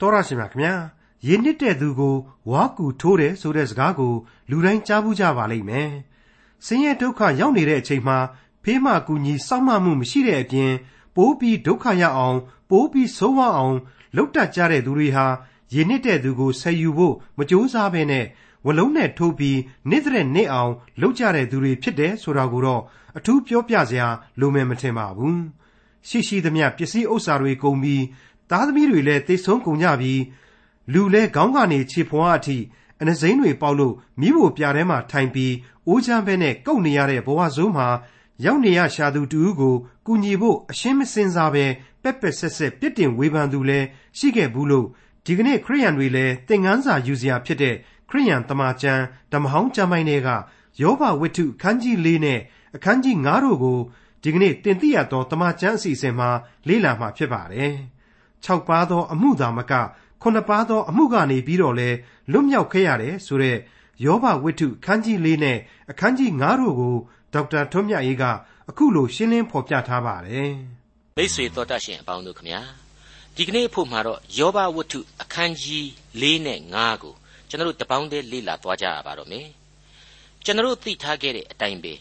တော်ရရှိမြခင်ဗျာရင်းနှစ်တဲ့သူကိုဝါကူထိုးတယ်ဆိုတဲ့စကားကို လူတိုင်းကြားဘူးကြပါလိမ့်မယ်ဆင်းရဲဒုက္ခရောက်နေတဲ့အချိန်မှာဖေးမကူညီစောင့်မမှုမရှိတဲ့အပြင် ပိုးပြီးဒုက္ခရောက်အောင် ပိုးပြီးဆိုးဝါးအောင်လှုပ်တတ်ကြတဲ့သူတွေဟာရင်းနှစ်တဲ့သူကိုဆယ်ယူဖို့မကြိုးစားဘဲနဲ့ဝလုံးနဲ့ထိုးပြီးနေ့တဲ့နေ့အောင်လှုပ်ကြတဲ့သူတွေဖြစ်တယ်ဆိုတာကိုတော့အထူးပြောပြစရာလိုမယ်မထင်ပါဘူးရှိရှိသမျှပစ္စည်းဥစ္စာတွေကုန်ပြီး သားသမီးတွေလည်းသိဆုံးကုန်ကြပြီးလူလဲခေါင်းကနေခြေဖွားအထိအနှစိမ့်တွေပေါက်လို့မိဖို့ပြာထဲမှာထိုင်ပြီးအိုးချမ်းပဲနဲ့ကုတ်နေရတဲ့ဘဝဆိုးမှာရောက်နေရရှာသူတူကိုကူညီဖို့အရှင်းမစင်စားပဲပက်ပက်ဆက်ဆက်ပြစ်တင်ဝေဖန်သူလည်းရှိခဲ့ဘူးလို့ဒီကနေ့ခရိယန်တွေလည်းသင်ငန်းစာယူစရာဖြစ်တဲ့ခရိယန်တမန်ကျမ်းဓမ္မဟောင်းကျမ်းပိုင်းတွေကယောဘဝတ္ထုအခန်းကြီး၄နဲ့အခန်းကြီး9တို့ကိုဒီကနေ့တင်ပြရသောတမန်ကျမ်းအစီအစဉ်မှာလေ့လာမှာဖြစ်ပါတယ်။ ၆ပါးသော အမှုသာမကခုနှစ်ပါးသော အမှုကနေပြီးတော့လဲလွတ်မြောက်ခဲ့ရတယ်ဆိုတဲ့ယောဘဝတ္ထုအခန်းကြီး၄နဲ့အခန်းကြီး9တို့ကိုဒေါက်တာထွန်းမြတ်ရေးကအခုလိုရှင်းလင်းဖော်ပြထားပါတယ်။မိတ်ဆွေတော်တတ်ရှင်အပေါင်းတို့ခမညာဒီကနေ့ဖို့မှာတော့ယောဘဝတ္ထုအခန်းကြီး၄နဲ့9ကိုကျွန်တော်တို့တပေါင်းတည်းလေ့လာသွားကြရပါတော့မယ်။ကျွန်တော်တို့သိထားခဲ့တဲ့အတိုင်းပဲ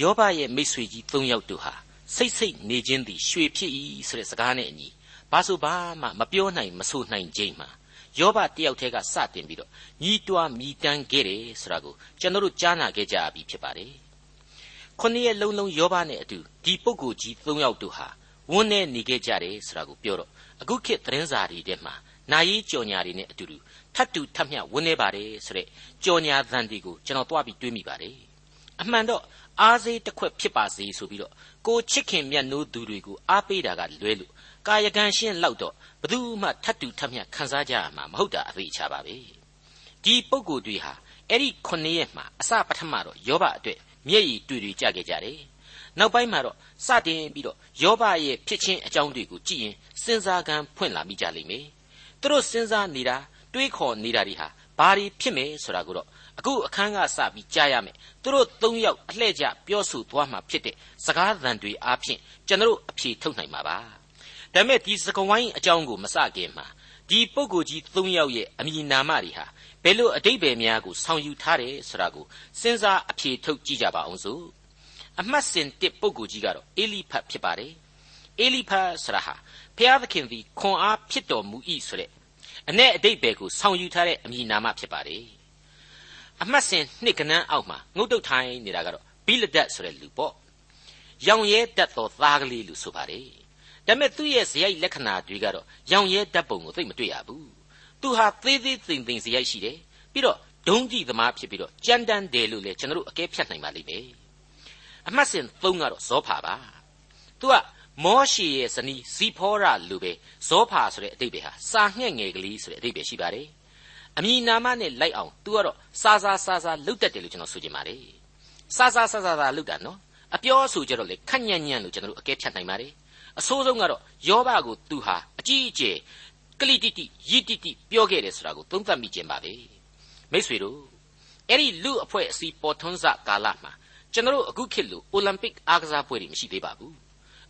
ယောဘရဲ့မိတ်ဆွေကြီး၃ယောက်တို့ဟာစိတ်စိတ်နေခြင်းသည်ရွှေဖြစ်၏ဆိုတဲ့စကားနဲ့အညီ ဘာဆိုဘာမှမပြောနိုင်မဆိုနိုင်ခြင်းမှာယောဘတယောက်တည်းကစတင်ပြီးတော့ညီးတွားမြည်တမ်းခဲ့တယ်ဆိုတာကိုကျွန်တော်တို့ကြားနာခဲ့ကြပြီဖြစ်ပါတယ်။ခုနှစ်ရက်လုံးလုံးယောဘနဲ့အတူဒီပုဂ္ဂိုလ်ကြီး၃ယောက်တို့ဟာဝန်းနေနေခဲ့ကြတယ်ဆိုတာကိုပြောတော့အခုခေတ်သတင်းစာတွေထဲမှာနာယီကြော်ညာတွေနဲ့အတူတူထပ်တူထပ်မျှဝန်းနေပါတယ်ဆိုတဲ့ကြော်ညာသံတွေကိုကျွန်တော်တွားပြီးတွေးမိပါတယ်။အမှန်တော့အားစေးတစ်ခွက်ဖြစ်ပါစေဆိုပြီးတော့ကိုချစ်ခင်မြတ်နိုးသူတွေကိုအားပေးတာကလွဲလို့ ကာယကံရှင်းလောက်တော့ဘယ်သူမှထတ်တူထပ်မြတ်ခံစားကြရမှာမဟုတ်တာအသေးချပါပဲဒီပုံကိုယ်တွေဟာအဲ့ဒီခုနှစ်ရက်မှာအစပထမတော့ယောဘအတွက်မျက်ရည်တွေ့တွေကြခဲ့ကြတယ်နောက်ပိုင်းမှာတော့စတင်ပြီးတော့ယောဘရဲ့ဖြစ်ချင်းအကြောင်းတွေကိုကြည့်ရင်စဉ်းစားကံဖွင့်လာမိကြလိမ့်မယ်သူတို့စဉ်းစားနေတာတွေးခေါ်နေတာတွေဟာဘာတွေဖြစ်မယ်ဆိုတာကိုတော့အခုအခန်းကစပြီးကြားရမယ်သူတို့သုံးယောက်အလှဲ့ကျပြောဆိုသွားမှာဖြစ်တဲ့စကားသံတွေအားဖြင့်ကျွန်တော်အဖြေထုတ်နိုင်မှာပါ ဒါပေမဲ့ဒီစကဝိုင်းအကြောင်းကိုမစခင်မှာဒီပုဂ္ဂိုလ်ကြီးသုံးယောက်ရဲ့အမည်နာမတွေဟာဘယ်လိုအတိတ်ပဲများကိုဆောင်ယူထားတယ်ဆိုတာကိုစဉ်းစားအဖြေထုတ်ကြည့်ကြပါအောင်စို့အမှတ်စဉ်တစ်ပုဂ္ဂိုလ်ကြီးကတော့အေလိဖတ်ဖြစ်ပါတယ်အေလိဖတ်ဆိုတာဟာဘုရားသခင်သည်ခွန်အားဖြစ်တော်မူ၏ဆိုတဲ့အ내အတိတ်ပဲကိုဆောင်ယူထားတဲ့အမည်နာမဖြစ်ပါတယ်အမှတ်စဉ်နှစ်ကနန်းအောက်မှာငုတ်တုတ်ထိုင်နေတာကတော့ဘိလဒတ်ဆိုတဲ့လူပေါ့ရောင်ရဲတတ်သောသားကလေးလို့ဆိုပါတယ် ဒါပေမဲ့သူ့ရဲ့ဇယိုက်လက္ခဏာတွေကတော့ရောင်ရဲတတ်ပုံကိုသိမတွေ့ရဘူးသူဟာသေးသေးသိမ်သိမ်ဇယိုက်ရှိတယ်ပြီးတော့ဒုံးကြည့်သမားဖြစ်ပြီးတော့ကြမ်းတမ်းတယ်လို့လေကျွန်တော်တို့အကဲဖြတ်နိုင်ပါလိမ့်မယ်အမှတ်စဉ်3ကတော့ဇောဖာပါသူကမောရှေရဲ့ဇနီးဇီဖောရလူပဲဇောဖာဆိုတဲ့အတိတ်ပဲဟာစာငှက်ငယ်ကလေးဆိုတဲ့အတိတ်ပဲရှိပါတယ်အမည်နာမနဲ့လိုက်အောင် तू ကတော့စာစာစာစာလုတ်တတ်တယ်လို့ကျွန်တော်ဆိုချင်ပါတယ်စာစာစာစာစာလုတ်တာနော်အပြောဆိုကြတော့လေခက်ညံ့ညံ့လို့ကျွန်တော်တို့အကဲဖြတ်နိုင်ပါတယ် အဆိုးဆုံးကတော့ယောဘကို तू ဟာအကြီးအကျယ်ကလိတိတိယိတိတိပြောခဲ့တယ်ဆိုတာကိုသုံးသပ်မိခြင်းပါပဲမိษွေတို့အဲ့ဒီလူအဖွဲ့အစည်းပေါ်ထွန်းစကာလမှာကျွန်တော်တို့အခုခေတ်လိုအိုလံပစ်အားကစားပွဲတွေမရှိသေးပါဘူး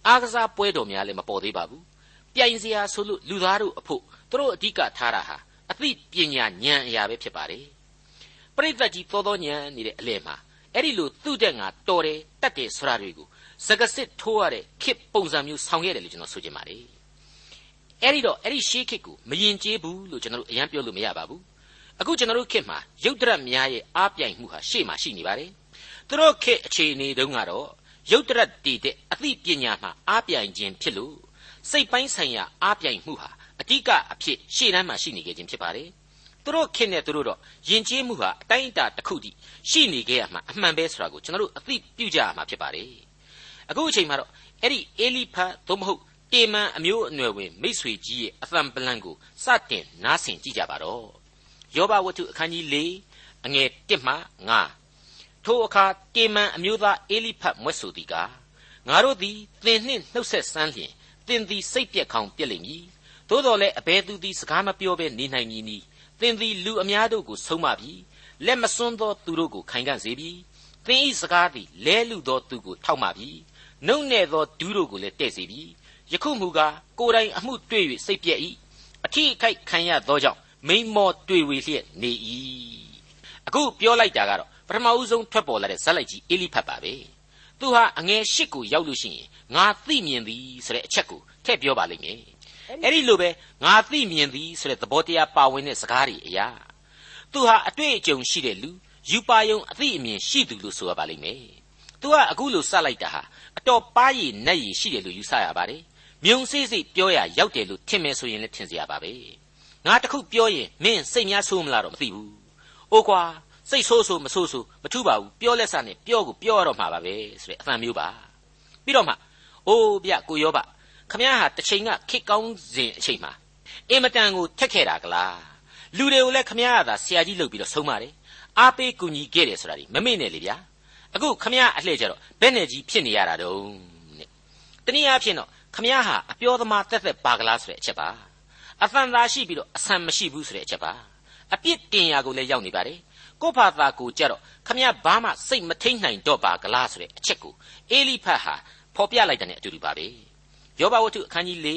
အားကစားပွဲတော်များလည်းမပေါ်သေးပါဘူးပြိုင်စရာဆိုလို့လူသားတို့အဖို့သူတို့အဓိကထားတာဟာအသိပညာဉာဏ်အရာပဲဖြစ်ပါတယ်ပရိသတ်ကြီးသောသောဉာဏ်နေတဲ့အလဲမှာအဲ့ဒီလိုသူ့တဲ့ငါတော်တယ်တတ်တယ်ဆိုတာတွေကို စကစစ်ထိုးရတဲ့ခစ်ပုံစံမျိုးဆောင်ခဲ့တယ်လို့ကျွန်တော်ဆိုချင်ပါတယ်အဲ့ဒီတော့အဲ့ဒီရှေးခစ်ကိုမယင်ကျေးဘူးလို့ကျွန်တော်တို့အရင်ပြောလို့မရပါဘူးအခုကျွန်တော်တို့ခစ်မှာရုတ်တရက်များရဲ့အားပြိုင်မှုဟာရှေ့မှာရှိနေပါတယ်သူတို့ခစ်အခြေအနေတုန်းကတော့ရုတ်တရက်တည်တဲ့အသိပညာမှာအားပြိုင်ခြင်းဖြစ်လို့စိတ်ပိုင်းဆိုင်ရာအားပြိုင်မှုဟာအတိကအဖြစ်ရှေ့တန်းမှာရှိနေခဲ့ခြင်းဖြစ်ပါတယ်သူတို့ခင်နဲ့သူတို့တော့ယဉ်ကျေးမှုဟာအတိုင်းအတာတစ်ခုတည်းရှိနေခဲ့ရမှာအမှန်ပဲဆိုတာကိုကျွန်တော်တို့အသိပြုကြရမှာဖြစ်ပါတယ် အခုအချိန်မှာတော့အဲ့ဒီအေလိဖတ်သို့မဟုတ်တေမန်အမျိုးအနွယ်ဝင်မိษွေကြီးရဲ့အသံပလန်ကိုစတင်နားဆင်ကြည့်ကြပါတော့ယောဘဝတ္ထုအခန်းကြီး၄အငယ်၁မှ9ထိုအခါတေမန်အမျိုးသားအေလိဖတ်မွဲ့ဆိုသည်ကငါတို့သည်သင်နှင့်နှုတ်ဆက်ဆန်းလျင်သင်သည်စိတ်ပြက်ခေါင်ပြက်လိမ့်မည်သို့တော်လည်းအဘယ်သူသည်စကားမပြောဘဲနေနိုင်မည်နီသင်သည်လူအများတို့ကိုဆုံးမပြီလက်မစွန်းသောသူတို့ကိုခိုင်ခံ့စေပြီသင်၏စကားသည်လဲလူသောသူကိုထောက်မှပြီ နှုတ်နဲ့သောဒူးတို့ကိုလည်းတဲ့စေပြီယခုမူကားကိုယ်တိုင်အမှုတွေ့၍စိတ်ပြည့်၏အအထီးအခိုက်ခံရသောကြောင့်မိန်မောတွေ့ဝေလျက်နေ၏အခုပြောလိုက်တာကတော့ပထမဦးဆုံးထွက်ပေါ်လာတဲ့ဇက်လိုက်ကြီးအေလိဖတ်ပါပဲသူဟာအငယ်ရှစ်ကိုရောက်လို့ရှိရင်ငါသိမြင်သည်ဆိုတဲ့အချက်ကိုထည့်ပြောပါလိမ့်မယ်အဲ့ဒီလိုပဲငါသိမြင်သည်ဆိုတဲ့သဘောတရားပါဝင်တဲ့စကားတွေအရာသူဟာအတွေ့အကြုံရှိတဲ့လူယူပါယုံအသိအမြင်ရှိသူလို့ဆိုရပါလိမ့်မယ်သူကအခုလိုစလိုက်တာဟာအ တော်ပါးရည်နက်ရည်ရှိတယ်လို့ယူဆရပါတယ်မြုံစိစိပြောရရောက်တယ်လို့ထင်မယ်ဆိုရင်လည်းထင်စရာပါပဲငါတခုပြောရင်မင်းစိတ်များဆိုးမလားတော့မသိဘူး။အိုကွာစိတ်ဆိုးဆိုးမဆိုးဆိုးမထူပါဘူးပြောလက်စနဲ့ပြောကိုပြောရတော့မှာပါပဲဆိုတဲ့အသံမျိုးပါပြီးတော့မှအိုးဗျကိုရောပါခမည်းဟာတစ်ချိန်ကခစ်ကောင်းစဉ်အချိန်မှာအင်မတန်ကိုထက်ခဲ့တာကလားလူတွေကိုလည်းခမည်းကသာဆရာကြီးလုပ်ပြီးတော့ဆုံးပါတယ်အားပေးကူညီခဲ့တယ်ဆိုတာဒီမမေ့နဲ့လေဗျာ အခုခမည်းအလှည့်ကြတော့ဘယ်နဲ့ကြီးဖြစ်နေရတာတုံးတဲ့တနည်းအားဖြင့်တော့ခမည်းဟာအပြောသမားတက်တက်ပါကလားဆိုတဲ့အချက်ပါအသံသာရှိပြီးတော့အဆန်မရှိဘူးဆိုတဲ့အချက်ပါအပြစ်တင်ရာကိုလည်းရောက်နေပါတယ်ကိုဖာသာကိုကြတော့ခမရဘာမှစိတ်မထိန်နိုင်တော့ပါကလားဆိုတဲ့အချက်ကိုအေလိဖတ်ဟာဖော်ပြလိုက်တဲ့အတူတူပါပဲယောဘဝတ္ထုအခန်းကြီး၄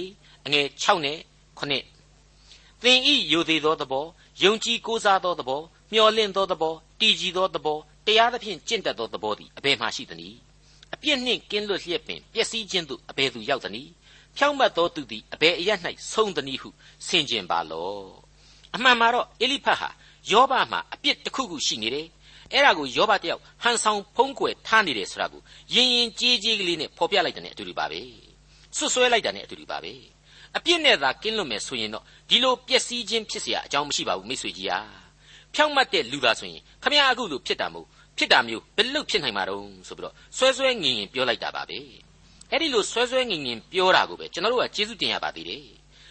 အငယ်6နဲ့9သင်ဤယိုသေးသောသဘောယုံကြည်ကိုးစားသောသဘောမျှော်လင့်သောသဘောတည်ကြည်သောသဘော တရားသဖြင့်ကျင့်တတ်သောသဘောသည်အဘယ်မှရှိသနည်းအပြစ်နှင့်ကင်းလွတ်လျက်ပင်ပျက်စီးခြင်းသို့အဘယ်သူရောက်သနည်းဖြောင့်မတ်သောသူသည်အဘယ်အရ၌ဆုံးသနည်းဟုဆင်ခြင်ပါလော့အမှန်မှာတော့အေလိဖတ်ဟာယောဘမှာအပြစ်တစ်ခုခုရှိနေတယ်အဲ့ဒါကိုယောဘတယောက်ဟန်ဆောင်ဖုံးကွယ်ထားနေတယ်ဆိုတာကိုရင်ရင်ကြေးကြေးကလေးနဲ့ဖော်ပြလိုက်တဲ့အတူတူပါပဲဆွဆွဲလိုက်တာနဲ့အတူတူပါပဲအပြစ်နဲ့သာကင်းလွတ်မယ်ဆိုရင်တော့ဒီလိုပျက်စီးခြင်းဖြစ်เสียအကြောင်းမရှိပါဘူးမိတ်ဆွေကြီးဟာဖြောင့်မတ်တဲ့လူသားဆိုရင်ခမရအခုလိုဖြစ်တာမို့ ဖြစ်တာမျိုးဘယ်လို့ဖြစ်နိုင်မှာတော့ဆိုပြီးတော့ဆွဲဆွဲငင်ငင်ပြောလိုက်တာပါပဲအဲ့ဒီလိုဆွဲဆွဲငင်ငင်ပြောတာကိုပဲကျွန်တော်တို့ကကျေးဇူးတင်ရပါသေးတယ်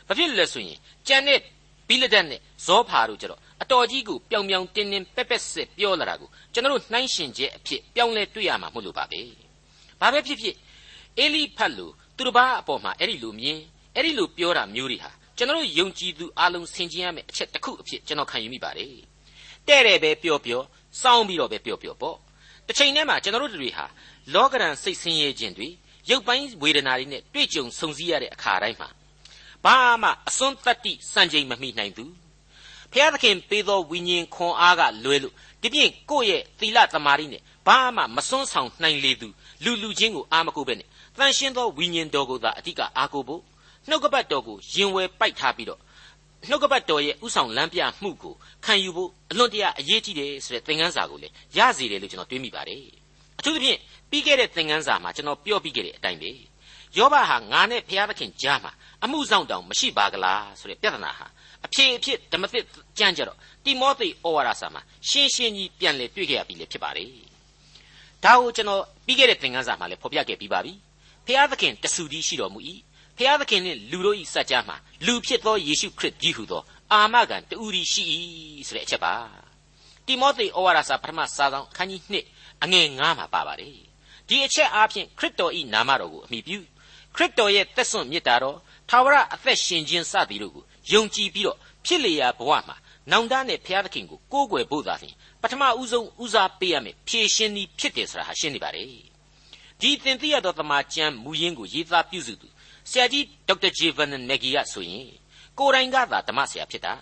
ဘာဖြစ်လဲဆိုရင်ကြံတဲ့ဘိလဒတ်နဲ့ဇောဖာတို့ကျတော့အတော်ကြီးကိုပြောင်ပြောင်တင်းတင်းပက်ပက်စစ်ပြောလာတာကိုကျွန်တော်တို့နှိုင်းရှင်ချက်အဖြစ်ပြောင်းလဲတွေ့ရမှာမဟုတ်လို့ပါပဲ။ဘာပဲဖြစ်ဖြစ်အေလိဖတ်လို့သူတစ်ပါးအပေါ်မှာအဲ့ဒီလိုမြင်အဲ့ဒီလိုပြောတာမျိုးတွေဟာကျွန်တော်တို့ယုံကြည်သူအလုံးဆင်ခြင်ရမယ့်အချက်တစ်ခုအဖြစ်ကျွန်တော်ခံယူမိပါတယ်။တဲ့တယ်ပဲပြောပြော စောင်းပြီးတော့ပဲပြောပြောပေါ့။တစ်ချိန်တည်းမှာကျွန်တော်တို့တွေဟာလောကရန်စိတ်ဆင်းရဲခြင်းတွေရုပ်ပိုင်းဝေဒနာတွေနဲ့တွေ့ကြုံဆုံစည်းရတဲ့အခါတိုင်းမှာဘာမှအစွန်းတတ္တိစံချိန်မမိနိုင်သူဖျားသခင်ပေးသောဝိညာဉ်ခွန်အားကလွဲလို့ဒီပြင်ကိုယ့်ရဲ့သီလသမာဓိနဲ့ဘာမှမစွန်းဆောင်နိုင်လေသူလူလူချင်းကိုအာမကိုပဲနဲ့တန်ရှင်းသောဝိညာဉ်တော်ကိုသာအဓိကအားကိုဖို့နှုတ်ကပတ်တော်ကိုရင်ဝယ်ပိုက်ထားပြီးတော့ နှုတ်ကပတ်တော်ရဲ့ဥဆောင်လမ်းပြမှုကိုခံယူဖို့အလွန်တရာအရေးကြီးတယ်ဆိုတဲ့သင်ခန်းစာကိုလည်းရစေတယ်လို့ကျွန်တော်တွေးမိပါတယ်အထူးသဖြင့်ပြီးခဲ့တဲ့သင်ခန်းစာမှာကျွန်တော်ပြောပြီးခဲ့တဲ့အတိုင်းပဲယောဘဟာငါနဲ့ဘုရားသခင်ကြားမှာအမှုဆောင်တောင်မရှိပါကလားဆိုတဲ့ပြဿနာဟာအဖြေအဖြစ်ဓမ္မသစ်ကြမ်းကြတော့တိမောသေဩဝါဒစာမှာရှင်းရှင်းကြီးပြန်လည်တွေ့ခဲ့ရပြီလေဖြစ်ပါတယ်။ဒါကိုကျွန်တော်ပြီးခဲ့တဲ့သင်ခန်းစာမှာလည်းဖော်ပြခဲ့ပြီးပါပြီ။ဖျားသခင်တဆူကြီးရှိတော်မူ၏။ ဖျားသခင်နှင့်လူတို့၏စัจ जा မှာလူဖြစ်သောယေရှုခရစ်ကြီးဟုသောအာမခံတူရီရှိ၏ဆိုတဲ့အချက်ပါ။တိမောသေဩဝါဒစာပထမစာဆောင်အခန်းကြီး1အငယ်9မှာပါပါတယ်။ဒီအချက်အားဖြင့်ခရစ်တော်၏နာမတော်ကိုအမိပြုခရစ်တော်ရဲ့သက်စွန့်မြတ်တာတော်ထာဝရအသက်ရှင်ခြင်းစသည်တို့ကိုယုံကြည်ပြီးတော့ဖြစ်လေရာဘဝမှာနောင်တနဲ့ဘုရားသခင်ကိုကိုးကွယ်ဖို့သာလျှင်ပထမဦးဆုံးဦးစားပေးရမယ်ဖြည့်ရှင်းသည်ဖြစ်တယ်ဆိုတာဟာရှင်းနေပါတယ်ဒီသင်သိရသောသမာကျမ်းမူရင်းကိုရေးသားပြုစုသူ ဆရာကြီးဒေါက်တာဂျေဗန်နဂီကဆိုရင်ကိုယ်တိုင်ကသာဓမ္မဆရာဖြစ်တာ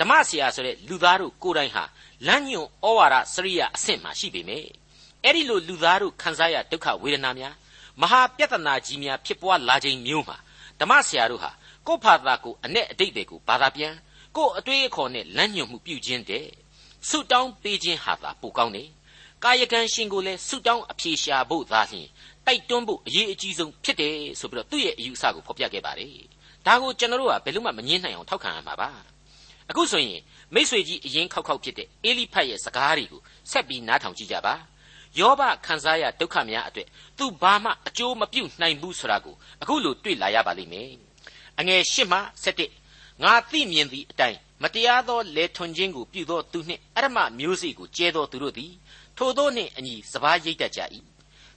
ဓမ္မဆရာဆိုတဲ့လူသားတို့ကိုယ်တိုင်ဟာလမ်းညွန်ဩဝါဒစရိယအဆင့်မှာရှိပေမယ့်အဲ့ဒီလိုလူသားတို့ခံစားရဒုက္ခဝေဒနာများမဟာပြဿနာကြီးများဖြစ်ပွားလာခြင်းမျိုးမှာဓမ္မဆရာတို့ဟာကိုယ့်ဖာသာကိုအ내အတိတ်တွေကိုဘာသာပြန်ကိုယ့်အတွေးအခေါ်နဲ့လမ်းညွှန်မှုပြုခြင်းတဲ့ဆုတောင်းပေးခြင်းဟာသာပိုကောင်းတယ်ကာယကံရှင်ကိုလည်းဆုတောင်းအပြေရှာဖို့သာလျှင် တိုက်တွန်းဖို့အရေးအကြီးဆုံးဖြစ်တယ်ဆိုပြီးတော့သူ့ရဲ့အယူအဆကိုဖော်ပြခဲ့ပါတယ်ဒါကိုကျွန်တော်တို့ကဘယ်လို့မှမငင်းနိုင်အောင်ထောက်ခံရမှာပါအခုဆိုရင်မိษွေကြီးအရင်ခောက်ခောက်ဖြစ်တဲ့အေလိဖတ်ရဲ့စကားတွေကိုဆက်ပြီးနားထောင်ကြည့်ကြပါယောဘခံစားရဒုက္ခများအတွက်သူဘာမှအကျိုးမပြုနိုင်ဘူးဆိုတာကိုအခုလိုတွေ့လာရပါလိမ့်မယ်အငယ်၈မှ7ငါသိမြင်သည့်အတိုင်းမတရားသောလေထွန်ခြင်းကိုပြုသောသူနှင့်အရမမျိုးစေ့ကိုကျဲသောသူတို့သည်ထိုသောနှင့်အညီစပားရိတ်တတ်ကြ၏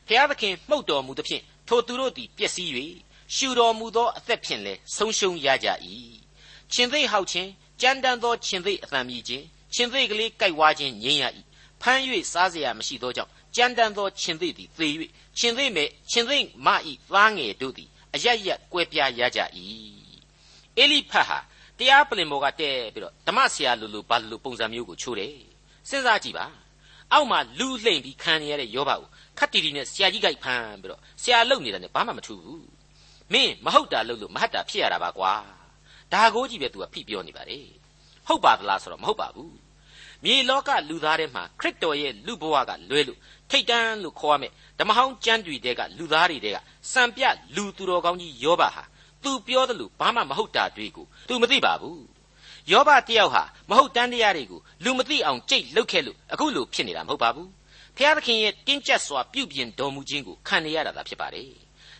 ဖျားသခင်မှုတ်တော်မူသဖြင့်ထိုသူတို့သည်ပျက်စီး၍ရှူတော်မူသောအသက်ဖြင့်လည်းဆုံးရှုံးရကြ၏ရှင်သိဟောက်ခြင်းကြမ်းတမ်းသောရှင်သိအသံမြည်ခြင်းရှင်သိကလေးကြိုက်ဝါခြင်းငြိမ်းရ၏ဖမ်း၍စားเสียမရှိသောကြောင့်ကြမ်းတမ်းသောရှင်သိသည်သေ၍ရှင်သိမဲ့ရှင်သိမဤသားငယ်တို့သည်အရရက်ကွဲပြားရကြ၏အေလိဖတ်ဟာဒ တရားပလင်ပေါ်ကတဲ့ပြီးတော့ဓမ္မဆရာလူလူဘာလူပုံစံမျိုးကိုချိုးတယ်စဉ်းစားကြည့်ပါအောက်မှာလူလှိမ့်ပြီးခံရတဲ့ယောဘကို ခတ်တီတီနဲ့ဆရာကြီးကြိုက်ဖမ်းပြီးတော့ဆရာလုံနေတာနဲ့ဘာမှမထူးဘူးမင်းမဟုတ်တာလုပ်လို့မဟုတ်တာဖြစ်ရတာပါကွာဒါကိုကြည့်ပဲ तू ကဖိပြောနေပါလေဟုတ်ပါသလားဆိုတော့မဟုတ်ပါဘူးမြေလောကလူသားထဲမှာခရစ်တော်ရဲ့လူဘဝကလွဲလို့ထိတ်တန်းလို့ခေါ်ရမယ်ဓမ္မဟောင်းကျမ်းတွေတဲကလူသားတွေတဲကစံပြလူသူတော်ကောင်းကြီးယောဘဟာသူပြောတယ်လို့ဘာမှမဟုတ်တာတွေကို तू မသိပါဘူးယောဘတယောက်ဟာမဟုတ်တန်းတရားတွေကိုလူမသိအောင်ကြိတ်လုတ်ခဲ့လို့အခုလိုဖြစ်နေတာမဟုတ်ပါဘူး ဖျားသခင်ရဲ့တင်းကျပ်စွာပြုပြင်တော်မူခြင်းကိုခံရတာသာဖြစ်ပါတယ်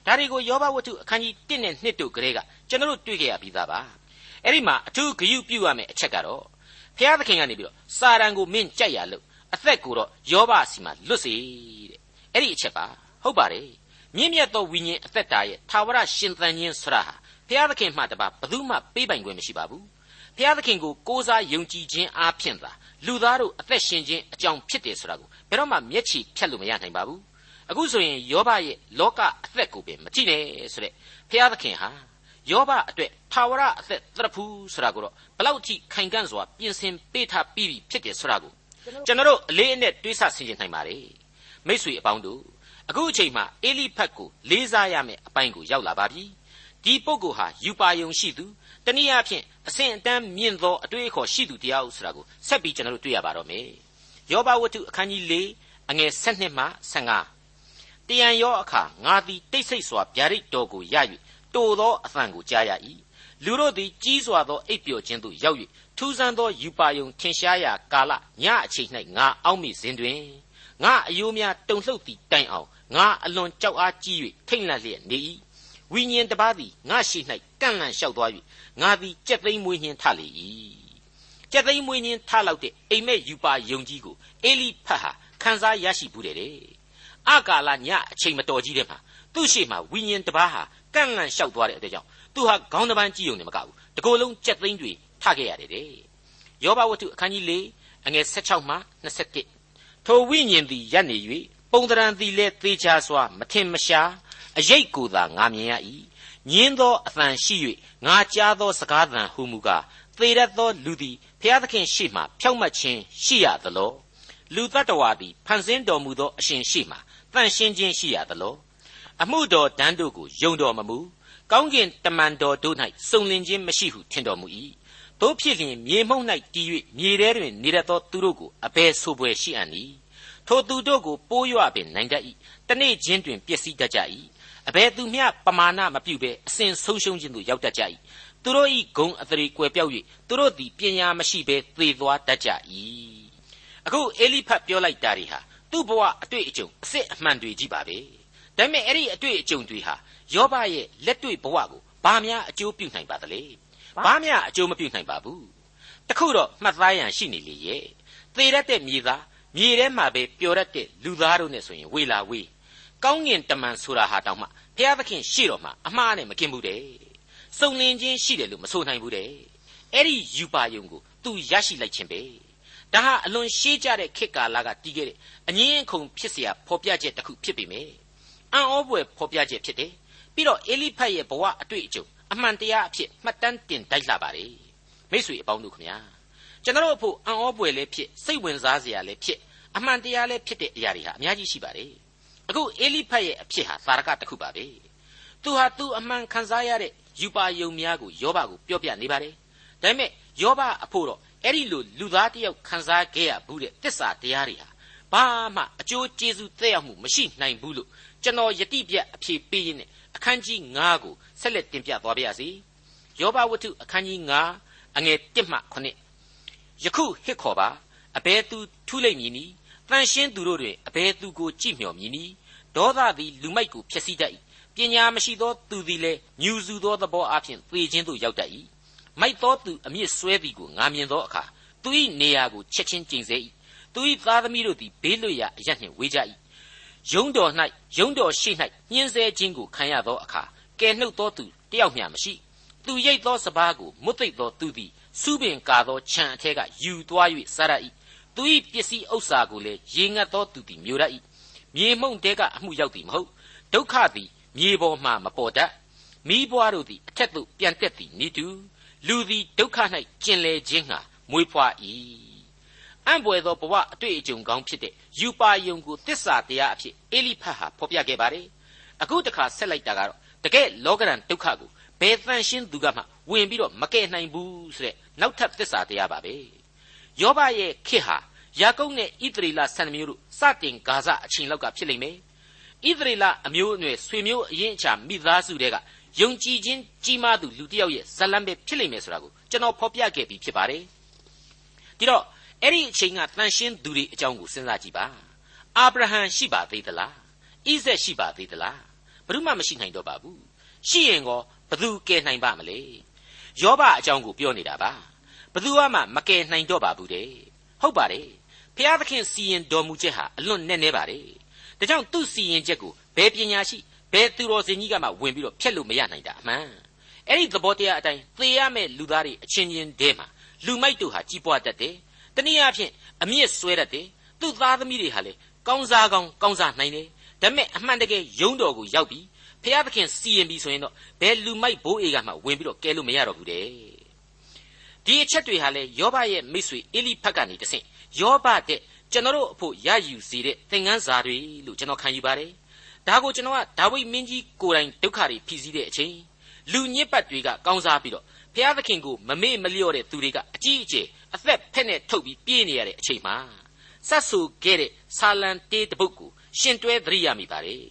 ဒါတွေကိုယောဘဝတ္ထုအခန်းကြီး1နဲ့2တို့ကလေးကကျွန်တော်တို့တွေ့ကြရပြီးသားပါအဲ့ဒီမှာအထူးဂရုပြုရမယ့်အချက်ကတော့ဖျားသခင်ကနေပြီးတော့စာရန်ကိုမင်းကြိုက်ရလို့အသက်ကိုတော့ယောဘစီမှာလွတ်စေတဲ့အဲ့ဒီအချက်ပါဟုတ်ပါတယ်မြင့်မြတ်သောဝိညာဉ်အသက်တာရဲ့သာဝရရှင်သန်ခြင်းဆရာဟာဘုရားသခင်မှတပါဘယ်သူမှပေးပိုင်ခွင့်မရှိပါဘူးဘုရားသခင်ကိုကိုးစားယုံကြည်ခြင်းအားဖြင့်သာလူသားတို့အသက်ရှင်ခြင်းအကြောင်းဖြစ်တယ်ဆိုတာကို ဘယ်တော့မှမျက်ခြေဖြတ်လို့မရနိုင်ပါဘူးအခုဆိုရင်ယောဘရဲ့လောကအသက်ကိုပင်မကြည့်နဲ့ဆိုတဲ့ဘုရားသခင်ဟာယောဘအတွက်ထာဝရအသက်သရဖူးဆိုတာကိုတော့ဘလောက်ထိခိုင်ကန့်စွာပြင်ဆင်ပေးထားပြီးပြီဖြစ်တယ်ဆိုတာကိုကျွန်တော်တို့အလေးအနက်တွေးဆဆင်ခြင်နိုင်ပါတယ်မိษွေအပေါင်းတို့အခုအချိန်မှအေလိဖတ်ကိုလေးစားရမယ့်အပိုင်းကိုရောက်လာပါပြီဒီပုဂ္ဂိုလ်ဟာယူပါယုံရှိသူတနည်းအားဖြင့်အဆင့်အတန်းမြင့်သောအတွေ့အခေါ်ရှိသူတရားဥဆိုတာကိုဆက်ပြီးကျွန်တော်တို့တွေ့ရပါတော့မယ် ယောဘဝတ္ထုအခန်းကြီး၄အငယ်၁၂မှ15တယံရောအခါငါသည်တိတ်ဆိတ်စွာဗျာဒိတ်တော်ကိုရ၍တိုသောအသံကိုကြားရ၏လူတို့သည်ကြီးစွာသောအိပ်ပျော်ခြင်းသို့ရောက်၍ထူးဆန်းသောယူပါယုံထင်ရှားရာကာလညအချိန်၌ငါအောက်မိစဉ်တွင်ငါအယိုးများတုန်လှုပ်သည့်တိုင်အောင်ငါအလွန်ကြောက်အားကြီး၍ထိတ်လန့်လျက်နေ၏ဝိညာဉ်တစ်ပါးသည်ငါရှိ၌ကန့်လန့်လျှောက်သွား၍ငါသည်ကြက်သိမ်းမွေးညင်းထလေ၏ ကြက်သိမ်းမွေးညင်းထလောက်တဲ့အိမ်မက်ယူပါယုံကြီးကိုအေလိဖတ်ဟာခန်းစားရရှိဘူးတဲ့အကာလညအချိန်မတော်ကြီးတဲ့မှာသူ့ရှိမှဝိညာဉ်တစ်ပါးဟာကန့်လန့်လျှောက်သွားတဲ့အတွက်ကြောင့်သူဟာခေါင်းတစ်ပန်းကြည့်ုံနဲ့မကဘူးတကိုယ်လုံးကြက်သိမ်းတွေထခဲ့ရတယ်တဲ့ယောဘဝတ္ထုအခန်းကြီး၄အငယ်16မှ21ထိုဝိညာဉ်သည်ရပ်နေ၍ပုံတရံသည်လည်းသေချာစွာမထင်မရှားအရိတ်ကိုသာငါမြင်ရ၏ ညင်းသောအသံရှိ၍ငါကြားသောစကားသံဟုမူကားသေရသောလူသည်ဖျားသခင်ရှိမှဖြောက်မှတ်ခြင်းရှိရသလောလူတ attva သည်ဖန်ဆင်းတော်မူသောအရှင်ရှိမှတန်ရှင်းခြင်းရှိရသလောအမှုတော်တန်းတို့ကိုယုံတော်မမူကောင်းကင်တမန်တော်တို့၌စုံလင်ခြင်းမရှိဟုထင်တော်မူ၏တို့ဖြစ်လျင်မြေမှုန့်၌တည်၍မြေထဲတွင်နေရသောသူတို့ကိုအဘယ်ဆိုပွဲရှိအံ့နည်းထိုသူတို့ကိုပိုးရွပင်နိုင်တတ်၏တနေ့ချင်းတွင်ပျက်စီးတတ်ကြ၏ အဘယ်သူမျှပမာဏမပြုဘဲအစဉ်ဆုံးရှုံးခြင်းသို့ရောက်တတ်ကြ၏သူတို့၏ဂုံအသရေကွယ်ပြောက်၍သူတို့သည်ပညာမရှိဘဲသေသွားတတ်ကြ၏အခုအေလိဖတ်ပြောလိုက်တာတွေဟာသူ့ဘဝအတွေ့အကြုံအစစ်အမှန်တွေကြီးပါပဲဒါပေမဲ့အဲ့ဒီအတွေ့အကြုံတွေဟာယောဘရဲ့လက်တွေ့ဘဝကိုဘာများအကျိုးပြုနိုင်ပါသလဲဘာများအကျိုးမပြုနိုင်ပါဘူးတခုတော့မှတ်သားရန်ရှိနေလေရဲ့သေရတဲ့မြေသားမြေထဲမှာပဲပျော်ရတဲ့လူသားတို့နဲ့ဆိုရင်ဝေလာဝေး ကောင်းငင်တမန်ဆိုတာဟာတောင်မှဘုရားသခင်ရှိတော်မှာအမှားနဲ့မကင်းဘူးတဲ့စုံလင်ခြင်းရှိတယ်လို့မဆိုနိုင်ဘူးတဲ့အဲ့ဒီယူပါယုံကိုသူရရှိလိုက်ခြင်းပဲဒါဟာအလွန်ရှေးကြတဲ့ခေတ်ကာလကတည်ခဲ့တဲ့အငင်းအခုန်ဖြစ်เสียဖော်ပြချက်တစ်ခုဖြစ်ပေမယ်အံ့ဩဖွယ်ဖော်ပြချက်ဖြစ်တယ်ပြီးတော့အေလိဖတ်ရဲ့ဘဝအတွေ့အကြုံအမှန်တရားအဖြစ်မှတ်တမ်းတင်တိုက်လာပါတယ်မိတ်ဆွေအပေါင်းတို့ခင်ဗျာကျွန်တော်တို့အဖို့အံ့ဩဖွယ်လည်းဖြစ်စိတ်ဝင်စားစရာလည်းဖြစ်အမှန်တရားလည်းဖြစ်တဲ့အရာတွေဟာအများကြီးရှိပါတယ် အခုအေလိဖတ်ရဲ့အဖြစ်ဟာသာရကတစ်ခုပါပဲသူဟာသူအမှန်ခံစားရတဲ့ယူပါယုံများကိုယောဘကိုပြောပြနေပါတယ်ဒါပေမဲ့ယောဘအဖို့တော့အဲ့ဒီလိုလူသားတယောက်ခံစားခဲ့ရဘူးတဲ့တစ္ဆာတရားတွေဟာဘာမှအကျိုးကျေးဇူးသက်ရောက်မှုမရှိနိုင်ဘူးလို့ကျွန်တော်ယတိပြတ်အဖြေပေးရင်းနဲ့အခန်းကြီး9ကိုဆက်လက်တင်ပြသွားပါရစေယောဘဝတ္ထုအခန်းကြီး9အငယ်1မှ9ယခုဟစ်ခေါ်ပါအဘဲသူထုလိမ့်မည်နီ တန်ရှင်းသူတို့တွင်အဘဲသူကိုကြည့်မျှော်မည်နီဒေါသသည်လူမိုက်ကိုဖျက်ဆီးတတ်၏ပညာမရှိသောသူသည်လည်းညူစုသောသဘောအဖြစ်သေခြင်းသို့ရောက်တတ်၏မိုက်သောသူအမြင့်ဆွဲသည်ကိုငာမြင်သောအခါသူ၏နေရာကိုချက်ချင်းကျိန်ဆဲ၏သူ၏သားသမီးတို့သည်ဘေးလွတ်ရာအရနှင့်ဝေးကြ၏ယုံတော်၌ယုံတော်ရှိ၌ညှင်းဆဲခြင်းကိုခံရသောအခါကယ်နှုတ်သောသူတယောက်မျှမရှိသူရိတ်သောစပားကိုမွတ်သိပ်သောသူသည်စုပင်ကာသောခြံအထက်ကယူသွား၍စားရ၏ သူ၏ပစ္စည်းဥစ္စာကိုလည်းရေငတ်သောသူသည်မျိုးရ၏မြေမှုန့်တဲကအမှုရောက်သည်မဟုတ်ဒုက္ခသည်မြေပေါ်မှမပေါ်တတ်မိဘွားတို့သည်အထက်သို့ပြန်တက်သည်နိတူလူသည်ဒုက္ခ၌ကျင်လည်ခြင်းငှာမွေးဖွား၏အံ့ပွေသောဘဝအတွေ့အကြုံကောင်းဖြစ်တဲ့ယူပါယုံကိုတစ္ဆာတရားအဖြစ်အေလိဖတ်ဟာဖော်ပြခဲ့ပါတယ်အခုတခါဆက်လိုက်တာကတော့တကယ်လောကရန်ဒုက္ခကိုဘယ်တန်ရှင်းသူကမှဝင်ပြီးတော့မကယ်နိုင်ဘူးဆိုတဲ့နောက်ထပ်သစ္စာတရားပါပဲ ယောဘရဲ့ခေတ်ဟာယာကုပ်နဲ့ဣသရေလဆန်မျိုးတို့စတင်ဂါဇအချိန်လောက်ကဖြစ်လိမ့်မယ်ဣသရေလအမျိုးအနွယ်ဆွေမျိုးအရင်အချာမိသားစုတွေကယုံကြည်ခြင်းကြီးမားသူလူတစ်ယောက်ရဲ့ဇလံပဲဖြစ်လိမ့်မယ်ဆိုတာကိုကျွန်တော်ဖော်ပြခဲ့ပြီးဖြစ်ပါတယ်ဒီတော့အဲ့ဒီအချိန်ကတန်ရှင်းသူတွေအကြောင်းကိုစဉ်းစားကြည့်ပါအာဗြဟံရှိပါသေးသလားဣဇက်ရှိပါသေးသလားဘယ်သူမှမရှိနိုင်တော့ပါဘူးရှိရင်ကောဘသူကယ်နိုင်ပါမလဲယောဘအကြောင်းကိုပြောနေတာပါ ဘသူမှမကယ်နိုင်တော့ပါဘူးတဲ့ဟုတ်ပါတယ်ဖျားသခင်စီရင်တော်မူချက်ဟာအလွန်နဲ့နဲပါတယ်ဒါကြောင့်သူ့စီရင်ချက်ကိုဘယ်ပညာရှိဘယ်သူတော်စင်ကြီးကမှဝင်ပြီးတော့ဖျက်လို့မရနိုင်တာအမှန်အဲ့ဒီသဘောတရားအတိုင်းသေရမယ့်လူသားတွေအချင်းချင်းတည်းမှာလူမိုက်တို့ဟာကြီးပွားတတ်တယ်တနည်းအားဖြင့်အမြင့်ဆွဲတတ်တယ်သူ့သားသမီးတွေဟာလေကောင်းစားကောင်းကောင်းစားနိုင်တယ်ဒါပေမဲ့အမှန်တကယ်ယုံတော်ကိုရောက်ပြီးဖျားသခင်စီရင်ပြီးဆိုရင်တော့ဘယ်လူမိုက်ဘိုးအေကမှဝင်ပြီးတော့ကဲလို့မရတော့ဘူးတဲ့ ဒီအချက်တွေဟာလေယောဘရဲ့မိတ်ဆွေအေလိဖတ်ကနေတဆင့်ယောဘတဲ့ကျွန်တော်တို့အဖို့ရယူစေတဲ့သင်ခန်းစာတွေလို့ကျွန်တော်ခံယူပါတယ်ဒါကိုကျွန်တော်ကဒါဝိမင်းကြီးကိုယ်တိုင်ဒုက္ခတွေဖြီးစည်းတဲ့အချိန်လူညစ်ပတ်တွေကကောင်းစားပြီးတော့ဘုရားသခင်ကိုမမေ့မလျော့တဲ့သူတွေကအကြီးအကျယ်အသက်ဖက်နဲ့ထုတ်ပြီးပြေးနေရတဲ့အချိန်မှာဆက်ဆူခဲ့တဲ့ဆာလံတေးတပုတ်ကိုရှင်တွဲသတိရမိပါတယ်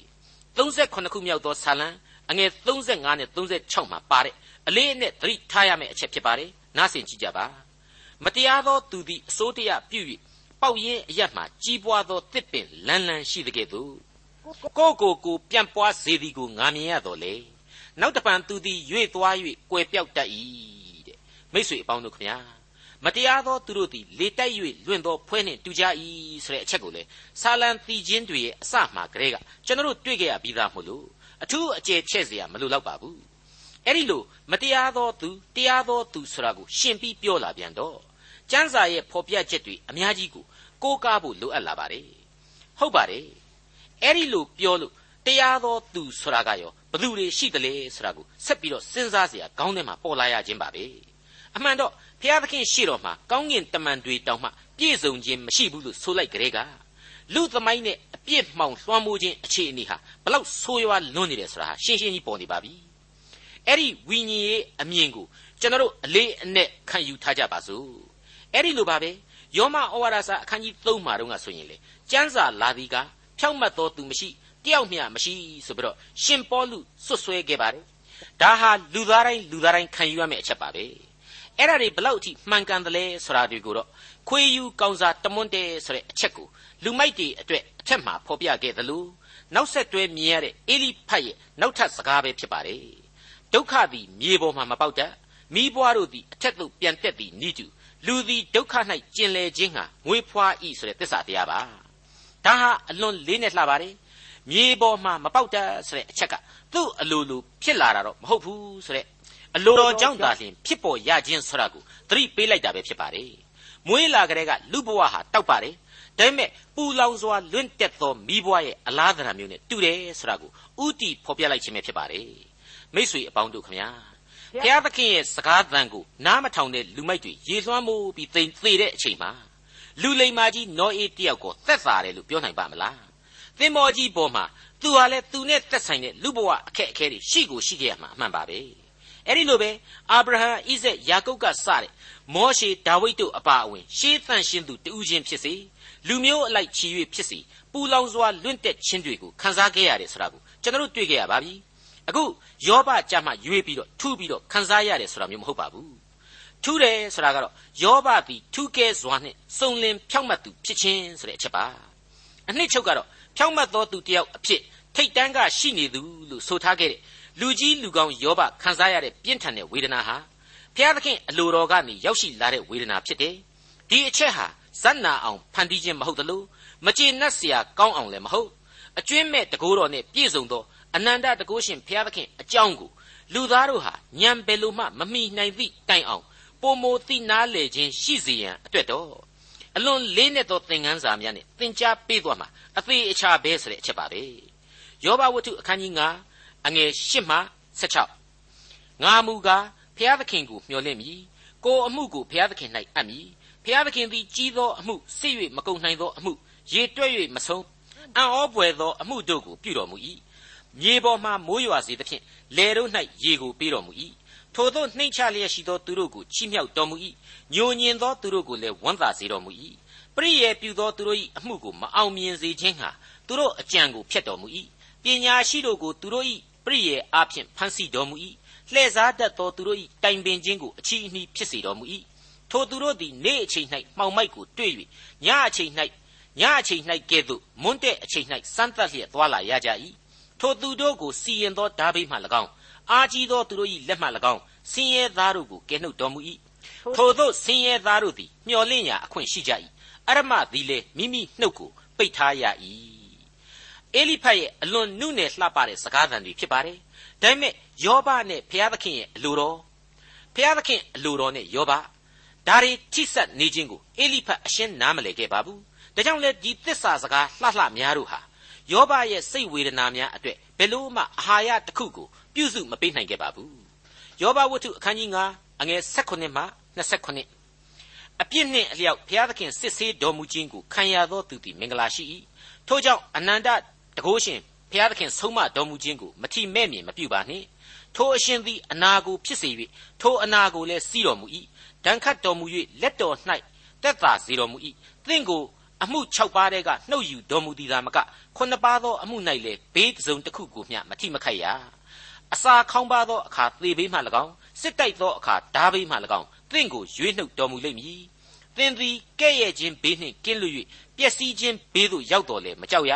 38ခုမြောက်သောဆာလံအငယ်35နဲ့36မှာပါတဲ့အလေးအနက်သတိထားရမယ့်အချက်ဖြစ်ပါတယ် နားဆင်ကြည့်ကြပါမတရားသောသူသည်အစိုးတရားပြု၍ပေါက်ရင်အရတ်မှကြီးပွားသောတစ်ပင်လန်းလန်းရှိတဲ့ကဲ့သို့ကိုကိုကိုပြန်ပွားစေသည်ကိုငါမြင်ရတော်လေနောက်တပံသူသည်ရွေ့သွား၍ကွယ်ပြောက်တတ်၏တဲ့မိတ်ဆွေအပေါင်းတို့ခမညာမတရားသောသူတို့သည်လေတိုက်၍လွင့်သောဖွဲနှင့်တူကြ၏ဆိုတဲ့အချက်ကိုလေဆာလံတီချင်းတွေရဲ့အစမှကလေးကကျွန်တော်တို့တွေ့ကြရပြီးသားမို့လို့အထူးအကျယ်ချဲ့เสียမလို့တော့ပါဘူး အဲ့ဒီလိုမတရားသောသူတရားသောသူဆိုတာကိုရှင်းပြီးပြောလာပြန်တော့ကျမ်းစာရဲ့ဖော်ပြချက်တွေအများကြီးကိုကိုးကားဖို့လိုအပ်လာပါတယ်ဟုတ်ပါတယ်အဲ့ဒီလိုပြောလို့တရားသောသူဆိုတာကရောဘသူတွေရှိသလဲဆိုတာကိုဆက်ပြီးတော့စဉ်းစားเสียခေါင်းထဲမှာပေါ်လာရခြင်းပါပဲအမှန်တော့ဘုရားသခင်ရှေ့တော်မှာကောင်းကင်တမန်တွေတောင်မှပြည့်စုံခြင်းမရှိဘူးလို့ဆိုလိုက်ကြတဲ့ကလူသမိုင်းနဲ့အပြည့်မှောင်လွှမ်းမိုးခြင်းအခြေအနေဟာဘလောက်ဆိုးရွားလွန်းနေတယ်ဆိုတာရှင်းရှင်းကြီးပေါ်နေပါပြီ အဲ့ဒီဝိညာဉ်ရေးအမြင်ကိုကျွန်တော်တို့အလေးအနက်ခံယူထားကြပါစို့အဲ့ဒီလိုပါပဲယောမဩဝါဒစာအခန်းကြီး3မှာတော့ဆိုရင်လေကျမ်းစာလာသည်ကဖြောင့်မတ်သောသူမရှိတယောက်မျှမရှိဆိုပြီးတော့ရှင်ပေါလုစွတ်ဆွဲခဲ့ပါတယ်ဒါဟာလူသားတိုင်းလူသားတိုင်းခံယူရမယ့်အချက်ပါပဲအဲ့ဒါတွေဘလောက်အထိမှန်ကန်တယ်လဲဆိုတာတွေကိုတော့ခွေးယူကောင်းစားတမွန်းတဲဆိုတဲ့အချက်ကိုလူမိုက်တွေအတွက်အထက်မှာဖော်ပြခဲ့သလိုနောက်ဆက်တွဲမြင်ရတဲ့အေလိဖတ်ရဲ့နောက်ထပ်စကားပဲဖြစ်ပါတယ် ဒုက္ခသည်မြေပေါ်မှာမပေါက်တတ်မိဘွားတို့သည်အထက်သို့ပြန်တက်သည်နိတုလူသည်ဒုက္ခ၌ကျင်လည်ခြင်းဟာငွေဖွားဤဆိုတဲ့သစ္စာတရားပါဒါဟာအလွန်လေးနဲ့လှပါတယ်မြေပေါ်မှာမပေါက်တတ်ဆိုတဲ့အချက်ကသူ့အလိုလိုဖြစ်လာတာတော့မဟုတ်ဘူးဆိုတဲ့အလိုတော်ကြောင့်သာလျှင်ဖြစ်ပေါ်ရခြင်းဆိုတာကိုသတိပေးလိုက်တာပဲဖြစ်ပါတယ်မွေးလာကြတဲ့ကလူဘဝဟာတောက်ပါတယ်ဒါပေမဲ့ပူလောင်စွာလွင့်တက်သောမိဘွားရဲ့အလားသဏ္ဍာန်မျိုးနဲ့တူတယ်ဆိုတာကိုဥတီဖော်ပြလိုက်ခြင်းပဲဖြစ်ပါတယ် မိ쇠အပေါင်းတို့ခမညာဘုရားသခင်ရဲ့စကားသံကိုနားမထောင်တဲ့လူမိုက်တွေရေလွှမ်းမိုးပြီးသိသေတဲ့အချိန်မှာလူလိမ္မာကြီးနောအေးတယောက်ကိုသက်သာတယ်လို့ပြောနိုင်ပါမလားသင်္ဘောကြီးပေါ်မှာသူဟာလည်းသူနဲ့သက်ဆိုင်တဲ့လူဘဝအခက်အခဲတွေရှိကိုရှိခဲ့ရမှာအမှန်ပါပဲအဲ့ဒီလိုပဲအာဗြဟံဣဇက်ယာကုပ်ကစတဲ့မောရှေဒါဝိဒ်တို့အပါအဝင်ရှေးသန့်ရှင်းသူတူးချင်းဖြစ်စေလူမျိုးအလိုက်ချီ၍ဖြစ်စေပူလောင်စွာလွင့်တက်ခြင်းတွေကိုခန်းစားခဲ့ရတယ်ဆိုတာကိုကျွန်တော်တို့တွေ့ခဲ့ရပါပြီ အခုယောဘကြမှရွေးပြီးတော့ထုပြီးတော့ခန်းစားရတယ်ဆိုတာမျိုးမဟုတ်ပါဘူးထုတယ်ဆိုတာကတော့ယောဘသည်ထုကဲစွာနှင့်စုံလင်ဖြောက်မှတ်သူဖြစ်ခြင်းဆိုတဲ့အချက်ပါအနှစ်ချုပ်ကတော့ဖြောက်မှတ်သောသူတယောက်အဖြစ်ထိတ်တန်းကရှိနေသူလို့ဆိုထားခဲ့တဲ့လူကြီးလူကောင်းယောဘခံစားရတဲ့ပြင်းထန်တဲ့ဝေဒနာဟာဘုရားသခင်အလိုတော်ကနေရောက်ရှိလာတဲ့ဝေဒနာဖြစ်တယ်ဒီအချက်ဟာဇတ်နာအောင်ဖန်တီးခြင်းမဟုတ်သလိုမကျေနပ်စရာကောင်းအောင်လည်းမဟုတ်အကျွင်းမဲ့တကိုးတော်နဲ့ပြည့်စုံသော အနန္တတကုရှင်ဘုရားသခင်အကြောင်းကိုလူသားတို့ဟာညံဘယ်လိုမှမမိနိုင်သည့်တိုင်အောင်ပုံမိုသိနာလေခြင်းရှိစေရန်အတွက်တော့အလွန်လေးနဲ့သောသင်ခန်းစာများနဲ့သင်ကြားပေးသွားမှာအသေးအချာပဲဆိုတဲ့အချက်ပါပဲယောဘဝတ္ထုအခန်းကြီး9အငယ်8မှ16ငါမူကားဖဖျားသခင်ကိုမျှော်လင့်မည်ကိုအမှုကိုဖျားသခင်၌အပ်မည်ဖျားသခင်သည်ကြီးသောအမှုစစ်၍မကုန်နိုင်သောအမှုရေတွက်၍မဆုံးအံ့ဩပွေသောအမှုတို့ကိုပြုတော်မူ၏ မြေပေါ်မှမိုးရွာစေသဖြင့်လေတို့၌ရေကိုပေးတော်မူ၏ထိုသို့နှိမ့်ချလျက်ရှိသောသူတို့ကိုချီးမြှောက်တော်မူ၏ညိုညင်သောသူတို့ကိုလည်းဝမ်းသာစေတော်မူ၏ပရိယေပြုသောသူတို့၏အမှုကိုမအောင်မြင်စေခြင်းဟာသူတို့အကြံကိုဖျက်တော်မူ၏ပညာရှိတို့ကိုသူတို့၏ပရိယေအားဖြင့်ဖန်ဆီးတော်မူ၏လှည့်စားတတ်သောသူတို့၏တိုင်ပင်ခြင်းကိုအချီးအနှီးဖြစ်စေတော်မူ၏ထိုသူတို့သည်နေ့အချိန်၌မှောင်မိုက်ကိုတွေ့၍ညအချိန်၌ညအချိန်၌ကဲ့သို့မွန်းတဲ့အချိန်၌စမ်းသပ်လျက်သွားလာရကြ၏ ထိုသူတို့ကိုစီရင်သောဓာဘိမှ၎င်းအာကြီးသောသူတို့၏လက်မှ၎င်းဆင်းရဲသားတို့ကိုကယ်နှုတ်တော်မူ၏ထိုသို့ဆင်းရဲသားတို့သည်မျှော်လင့်ရာအခွင့်ရှိကြ၏အရမသည်လည်းမိမိနှုတ်ကိုပိတ်ထားရ၏အေလိဖတ်ရဲ့အလွန်နုနယ်လှပတဲ့စကားသံတွေဖြစ်ပါတယ်ဒါပေမဲ့ယောဘနဲ့ဘုရားသခင်ရဲ့အလိုတော်ဘုရားသခင်အလိုတော်နဲ့ယောဘဒါတွေထိဆက်နေခြင်းကိုအေလိဖတ်အရှင်းနားမလည်ခဲ့ပါဘူးဒါကြောင့်လဲဒီသစ္စာစကားလှလှများတို့ဟာ ယောဘရဲ့စိတ်ဝေဒနာများအတွက်ဘယ်လို့မှအာဟာရတစ်ခုကိုပြုစုမပေးနိုင်ခဲ့ပါဘူးယောဘဝတ္ထုအခန်းကြီး9အငယ်16မှ29အပြစ်နှင့်အလျောက်ဘုရားသခင်စစ်ဆေးတော်မူခြင်းကိုခံရသောသူသည်မင်္ဂလာရှိ၏ထို့ကြောင့်အနန္တတကုရှင်ဘုရားသခင်ဆုံးမတော်မူခြင်းကိုမထီမဲ့မြင်မပြုပါနှင့်ထိုအရှင်သည်အနာကိုဖြစ်စေ၍ထိုအနာကိုလည်းစီးတော်မူ၏ဒဏ်ခတ်တော်မူ၍လက်တော်၌တက်သာစေတော်မူ၏သင်ကို အမှု6ပါးတဲ့ကနှုတ်ယူတော်မူသည်သာမကခုနှစ်ပါးသောအမှု၌လည်းဘေးစုံတစ်ခုကိုမျှမထိမခိုက်ရအစာခေါင်းပါသောအခါသေဘေးမှ၎င်းစစ်တိုက်သောအခါဓာဘေးမှ၎င်းသင်ကိုရွေးနှုတ်တော်မူလိမ့်မည်သင်သည်ကဲ့ရဲ့ခြင်းဘေးနှင့်ကင်းလွတ်၍ပျက်စီးခြင်းဘေးသို့ရောက်တော်လဲမကြောက်ရ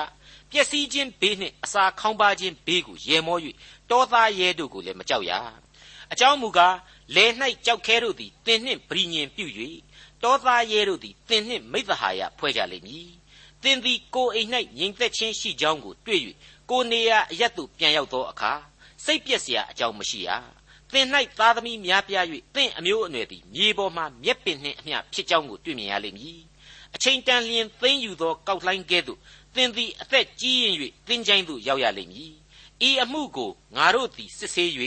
ပျက်စီးခြင်းဘေးနှင့်အစာခေါင်းပါခြင်းဘေးကိုရေမော၍တောသားရဲတို့ကိုလည်းမကြောက်ရအကြောင်းမူကားလယ်၌ကြောက်ခဲတို့သည်သင်နှင့်ဗြိညင်ပြု၍ တောသားရဲတို့သည်သင်နှင့်မိသဟာယဖွဲ့ကြလိမ့်မည်သင်သည်ကိုအိမ်၌ငြိမ်သက်ခြင်းရှိကြောင်းကိုတွေ့၍ကိုနေရာအရက်သို့ပြန်ရောက်သောအခါစိတ်ပျက်စရာအကြောင်းမရှိရသင်၌သားသမီးများပြား၍သင်အမျိုးအနွယ်သည်မြေပေါ်မှမျက်ပင်နှင့်အမျှဖြစ်ကြောင်းကိုတွေ့မြင်ရလိမ့်မည်အချိန်တန်လျင်သိမ့်ယူသောကောက်လှိုင်းကဲ့သို့သင်သည်အသက်ကြီးရင်၍သင်ချိုင်းသို့ရောက်ရလိမ့်မည်ဤအမှုကိုငါတို့သည်စစ်ဆေး၍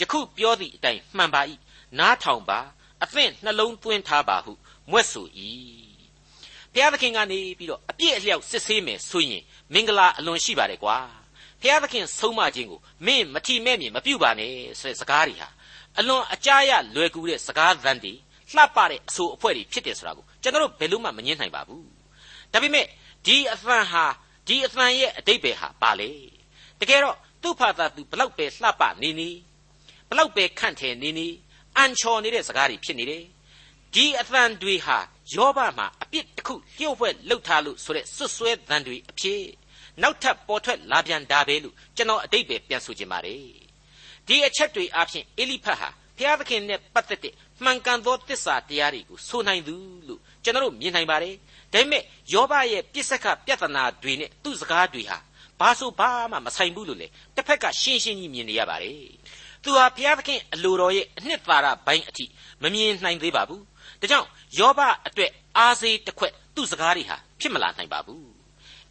ယခုပြောသည့်အတိုင်းမှန်ပါ၏နားထောင်ပါ အသင့်နှလုံးသွင်းထားပါဟုမွဲ့ဆို၏ဘုရားသခင်ကနေပြီးတော့အပြည့်အလျောက်စစ်ဆေးမယ်ဆိုရင်မင်္ဂလာအလွန်ရှိပါတယ်ကွာဘုရားသခင်ဆုံးမခြင်းကိုမင်းမထီမဲ့မြင်မပြုတ်ပါနဲ့ဆိုတဲ့စကားတွေဟာအလွန်အကြားရလွယ်ကူတဲ့စကားသံတွေလှပတဲ့အဆိုအဖွဲတွေဖြစ်တယ်ဆိုတာကိုကျွန်တော်တို့ဘယ်လို့မှမငြင်းနိုင်ပါဘူးဒါပေမဲ့ဒီအသံဟာဒီအသံရဲ့အတိတ်ပဲဟာပါလေတကယ်တော့သူ့ဖာသာသူဘလောက်ပဲလှပနေနေဘလောက်ပဲခန့်ထည်နေနေ အန်ချော်နေတဲ့စကားတွေဖြစ်နေတယ်ဒီအသံတွေဟာယောဘမှာအပြစ်တစ်ခုလျှို့ဝှက်လှုပ်ထားလို့ဆိုတဲ့စွတ်စွဲသံတွေအဖြစ်နောက်ထပ်ပေါ်ထွက်လာပြန်တာပဲလို့ကျွန်တော်အတိတ်ပဲပြန်ဆိုချင်ပါတယ်ဒီအချက်တွေအပြင်အေလိဖတ်ဟာဘုရားသခင်နဲ့ပတ်သက်တဲ့မှန်ကန်သောတစ္ဆာတရားတွေကိုဆိုနိုင်သူလို့ကျွန်တော်တို့မြင်နိုင်ပါတယ်ဒါပေမဲ့ယောဘရဲ့ပြစ်စက်ကပြဿနာတွေနဲ့သူ့စကားတွေဟာဘာဆိုဘာမှမဆိုင်ဘူးလို့လေတစ်ဖက်ကရှင်းရှင်းကြီးမြင်နေရပါတယ် သူဟာဘုရားသခင်အလိုတော်ရဲ့အနှစ်သာရဘိုင်းအထိမမြင်နိုင်သေးပါဘူးဒါကြောင့်ယောဘအတွက်အားစေးတစ်ခွက်သူ့စကားတွေဟာဖြစ်မလာနိုင်ပါဘူး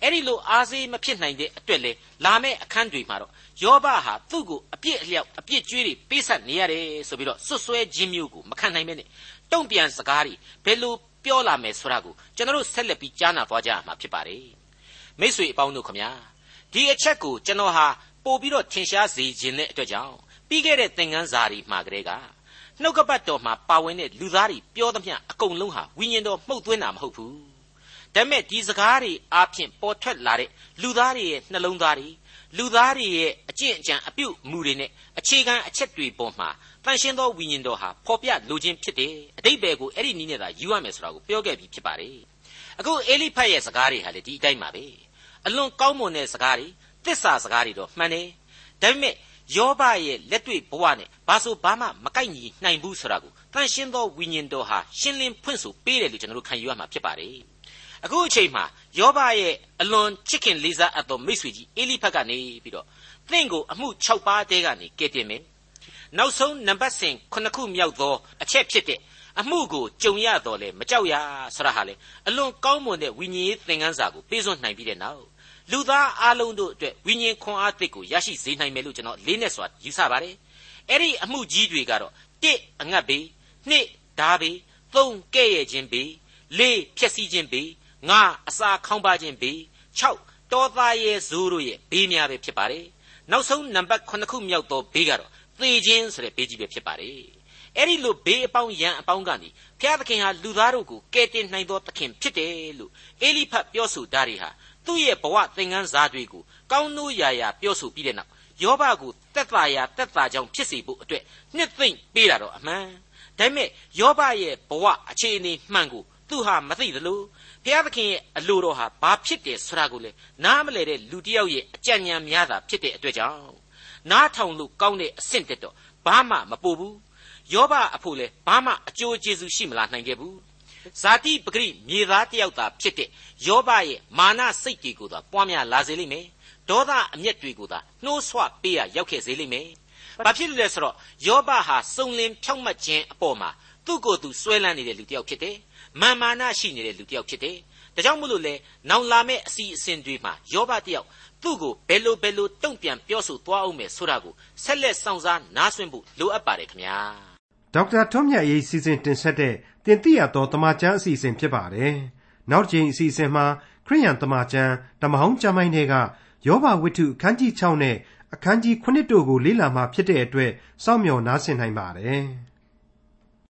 အဲ့ဒီလိုအားစေးမဖြစ်နိုင်တဲ့အတွက်လေလာမယ့်အခန်းတွေမှာတော့ယောဘဟာသူ့ကိုအပြစ်အလျောက်အပြစ်ကြွေးတွေပေးဆက်နေရတယ်ဆိုပြီးတော့စွတ်စွဲခြင်းမျိုးကိုမခံနိုင်မဲနဲ့တုံ့ပြန်စကားတွေဘယ်လိုပြောလာမယ်ဆိုတာကိုကျွန်တော်တို့ဆက်လက်ပြီးကြားနာသွားကြရမှာဖြစ်ပါတယ်မိတ်ဆွေအပေါင်းတို့ခမညာဒီအချက်ကိုကျွန်တော်ဟာပို့ပြီးတော့ထင်ရှားစေခြင်းတဲ့အတွက်ကြောင့် ပြီးခဲ့တဲ့သင်ခန်းစာတွေမှာကလေးကနှုတ်ကပတ်တော်မှာပါဝင်တဲ့လူသားတွေပြောသမျှအကုန်လုံးဟာဝိညာဉ်တော်မှုတ်သွင်းတာမဟုတ်ဘူးဒါပေမဲ့ဒီစကားတွေအားဖြင့်ပေါ်ထွက်လာတဲ့လူသားတွေရဲ့နှလုံးသားတွေလူသားတွေရဲ့အကျင့်အကြံအပြုအမူတွေနဲ့အခြေခံအချက်တွေပေါ်မှာတန်ရှင်းသောဝိညာဉ်တော်ဟာပေါ်ပြလိုခြင်းဖြစ်တယ်အတိတ်ဘယ်ကိုအဲ့ဒီနည်းနဲ့သာယူရမယ်ဆိုတာကိုပြောခဲ့ပြီးဖြစ်ပါတယ်အခုအေလိဖတ်ရဲ့စကားတွေဟာလေဒီအတိုင်းပါပဲအလွန်ကောင်းမွန်တဲ့စကားတွေတစ္ဆာစကားတွေတော့မှန်တယ်ဒါပေမဲ့ ယောဘရဲ့လက်တွေ့ဘဝနဲ့ဘာဆိုဘာမှမကိုက်ညီနိုင်ဘူးဆိုတာကိုတန်ရှင်းသောဝိညာဉ်တော်ဟာရှင်းလင်းဖွင့်ဆိုပေးတယ်လို့ကျွန်တော်တို့ခံယူရမှာဖြစ်ပါတယ်အခုအချိန်မှာယောဘရဲ့အလွန်ချစ်ခင်လေးစားအပ်သောမိတ်ဆွေကြီးအေလိဖတ်ကနေပြီးတော့သင်ကိုအမှု6ပါးတဲကနေကယ်တင်မယ်နောက်ဆုံးနံပါတ်စဉ်9ခုမြောက်သောအချက်ဖြစ်တဲ့ အမှုကိုကြုံရတော့လေမကြောက်ရဆရာဟာလေအလွန်ကောင်းမွန်တဲ့ဝိညာဉ်ရေးသင်ခန်းစာကိုပေးစွန့်နိုင်ပြီးတဲ့နောက်လူသားအလုံးတို့အတွက်ဝိညာဉ်ခွန်အားသစ်ကိုရရှိစေနိုင်မယ်လို့ကျွန်တော်လေးနဲ့စွာယူဆပါတယ်အဲ့ဒီအမှုကြီးတွေကတော့1အငတ်ဘေး2ဓာဘေး3ကဲ့ရဲ့ခြင်းဘေး4ဖြက်စီးခြင်းဘေး5အစာခေါင်းပါခြင်းဘေး6တောသားရဲ့ဇိုးတို့ရဲ့ဘေးများပဲဖြစ်ပါတယ်နောက်ဆုံးနံပါတ်9ခုမြောက်သောဘေးကတော့သေခြင်းဆိုတဲ့ဘေးကြီးပဲဖြစ်ပါတယ် အဲ့ဒီလိုဘေးအပေါင်းရန်အပေါင်းကနေဘုရားသခင်ဟာလူသားတို့ကိုကယ်တင်နိုင်သောသခင်ဖြစ်တယ်လို့အေလိဖတ်ပြောဆိုတာတွေဟာသူ့ရဲ့ဘဝသင်ခန်းစာတွေကိုကောင်းနိုးရာရာပြောဆိုပြီးတဲ့နောက်ယောဘကိုတက်တာရာတက်တာကြောင့်ဖြစ်စေဖို့အတွက်နှစ်သိမ့်ပေးတာတော့အမှန်ဒါပေမဲ့ယောဘရဲ့ဘဝအခြေအနေမှန်ကိုသူဟာမသိသလိုဘုရားသခင်ရဲ့အလိုတော်ဟာဘာဖြစ်တယ်ဆိုတာကိုလေနားမလဲတဲ့လူတစ်ယောက်ရဲ့အကြံဉာဏ်များတာဖြစ်တဲ့အတွက်ကြောင့်နားထောင်လို့ကောင်းတဲ့အဆင့်တက်တော့ဘာမှမပို့ဘူး ယောဘအဖို့လဲဘာမှအကျိုးကျေးဇူးရှိမလာနိုင်ခဲ့ဘူးဇာတိပဂရိမြေသားတယောက်သာဖြစ်တဲ့ယောဘရဲ့မာနစိတ်တွေကိုသာပွားများလာစေလိမ့်မယ်ဒေါသအမျက်တွေကိုသာနှိုးဆွပေးရရောက်ခဲ့စေလိမ့်မယ်ဘာဖြစ်လို့လဲဆိုတော့ယောဘဟာစုံလင်ဖြောင့်မတ်ခြင်းအပေါ်မှာသူ့ကိုယ်သူစွဲလန်းနေတဲ့လူတစ်ယောက်ဖြစ်တယ်မာမာနရှိနေတဲ့လူတစ်ယောက်ဖြစ်တယ်ဒါကြောင့်မို့လို့လေနောင်လာမယ့်အစီအစဉ်တွေမှာယောဘတယောက်သူ့ကိုဘယ်လိုဘယ်လိုတုံ့ပြန်ပြောဆိုသွားအောင်မယ်ဆိုတာကိုဆက်လက်စောင့်စားနားဆွင့်ဖို့လိုအပ်ပါတယ်ခင်ဗျာ ဒေါက်တာထွန်းမြတ်ရေးစီစဉ်တင်ဆက်တဲ့တင်ပြရတော်တမချန်းအစီအစဉ်ဖြစ်ပါတယ်နောက်တစ်ချိန်အစီအစဉ်မှာခရိယန်တမချန်းဓမ္မဟောင်းကျမ်းပိုင်းတွေကယောဘဝိတ္ထုအခန်းကြီး6နဲ့အခန်းကြီး9တို့ကိုလေ့လာမှဖြစ်တဲ့အတွက်စောင့်မျှော်နားဆင်နိုင်ပါတယ်။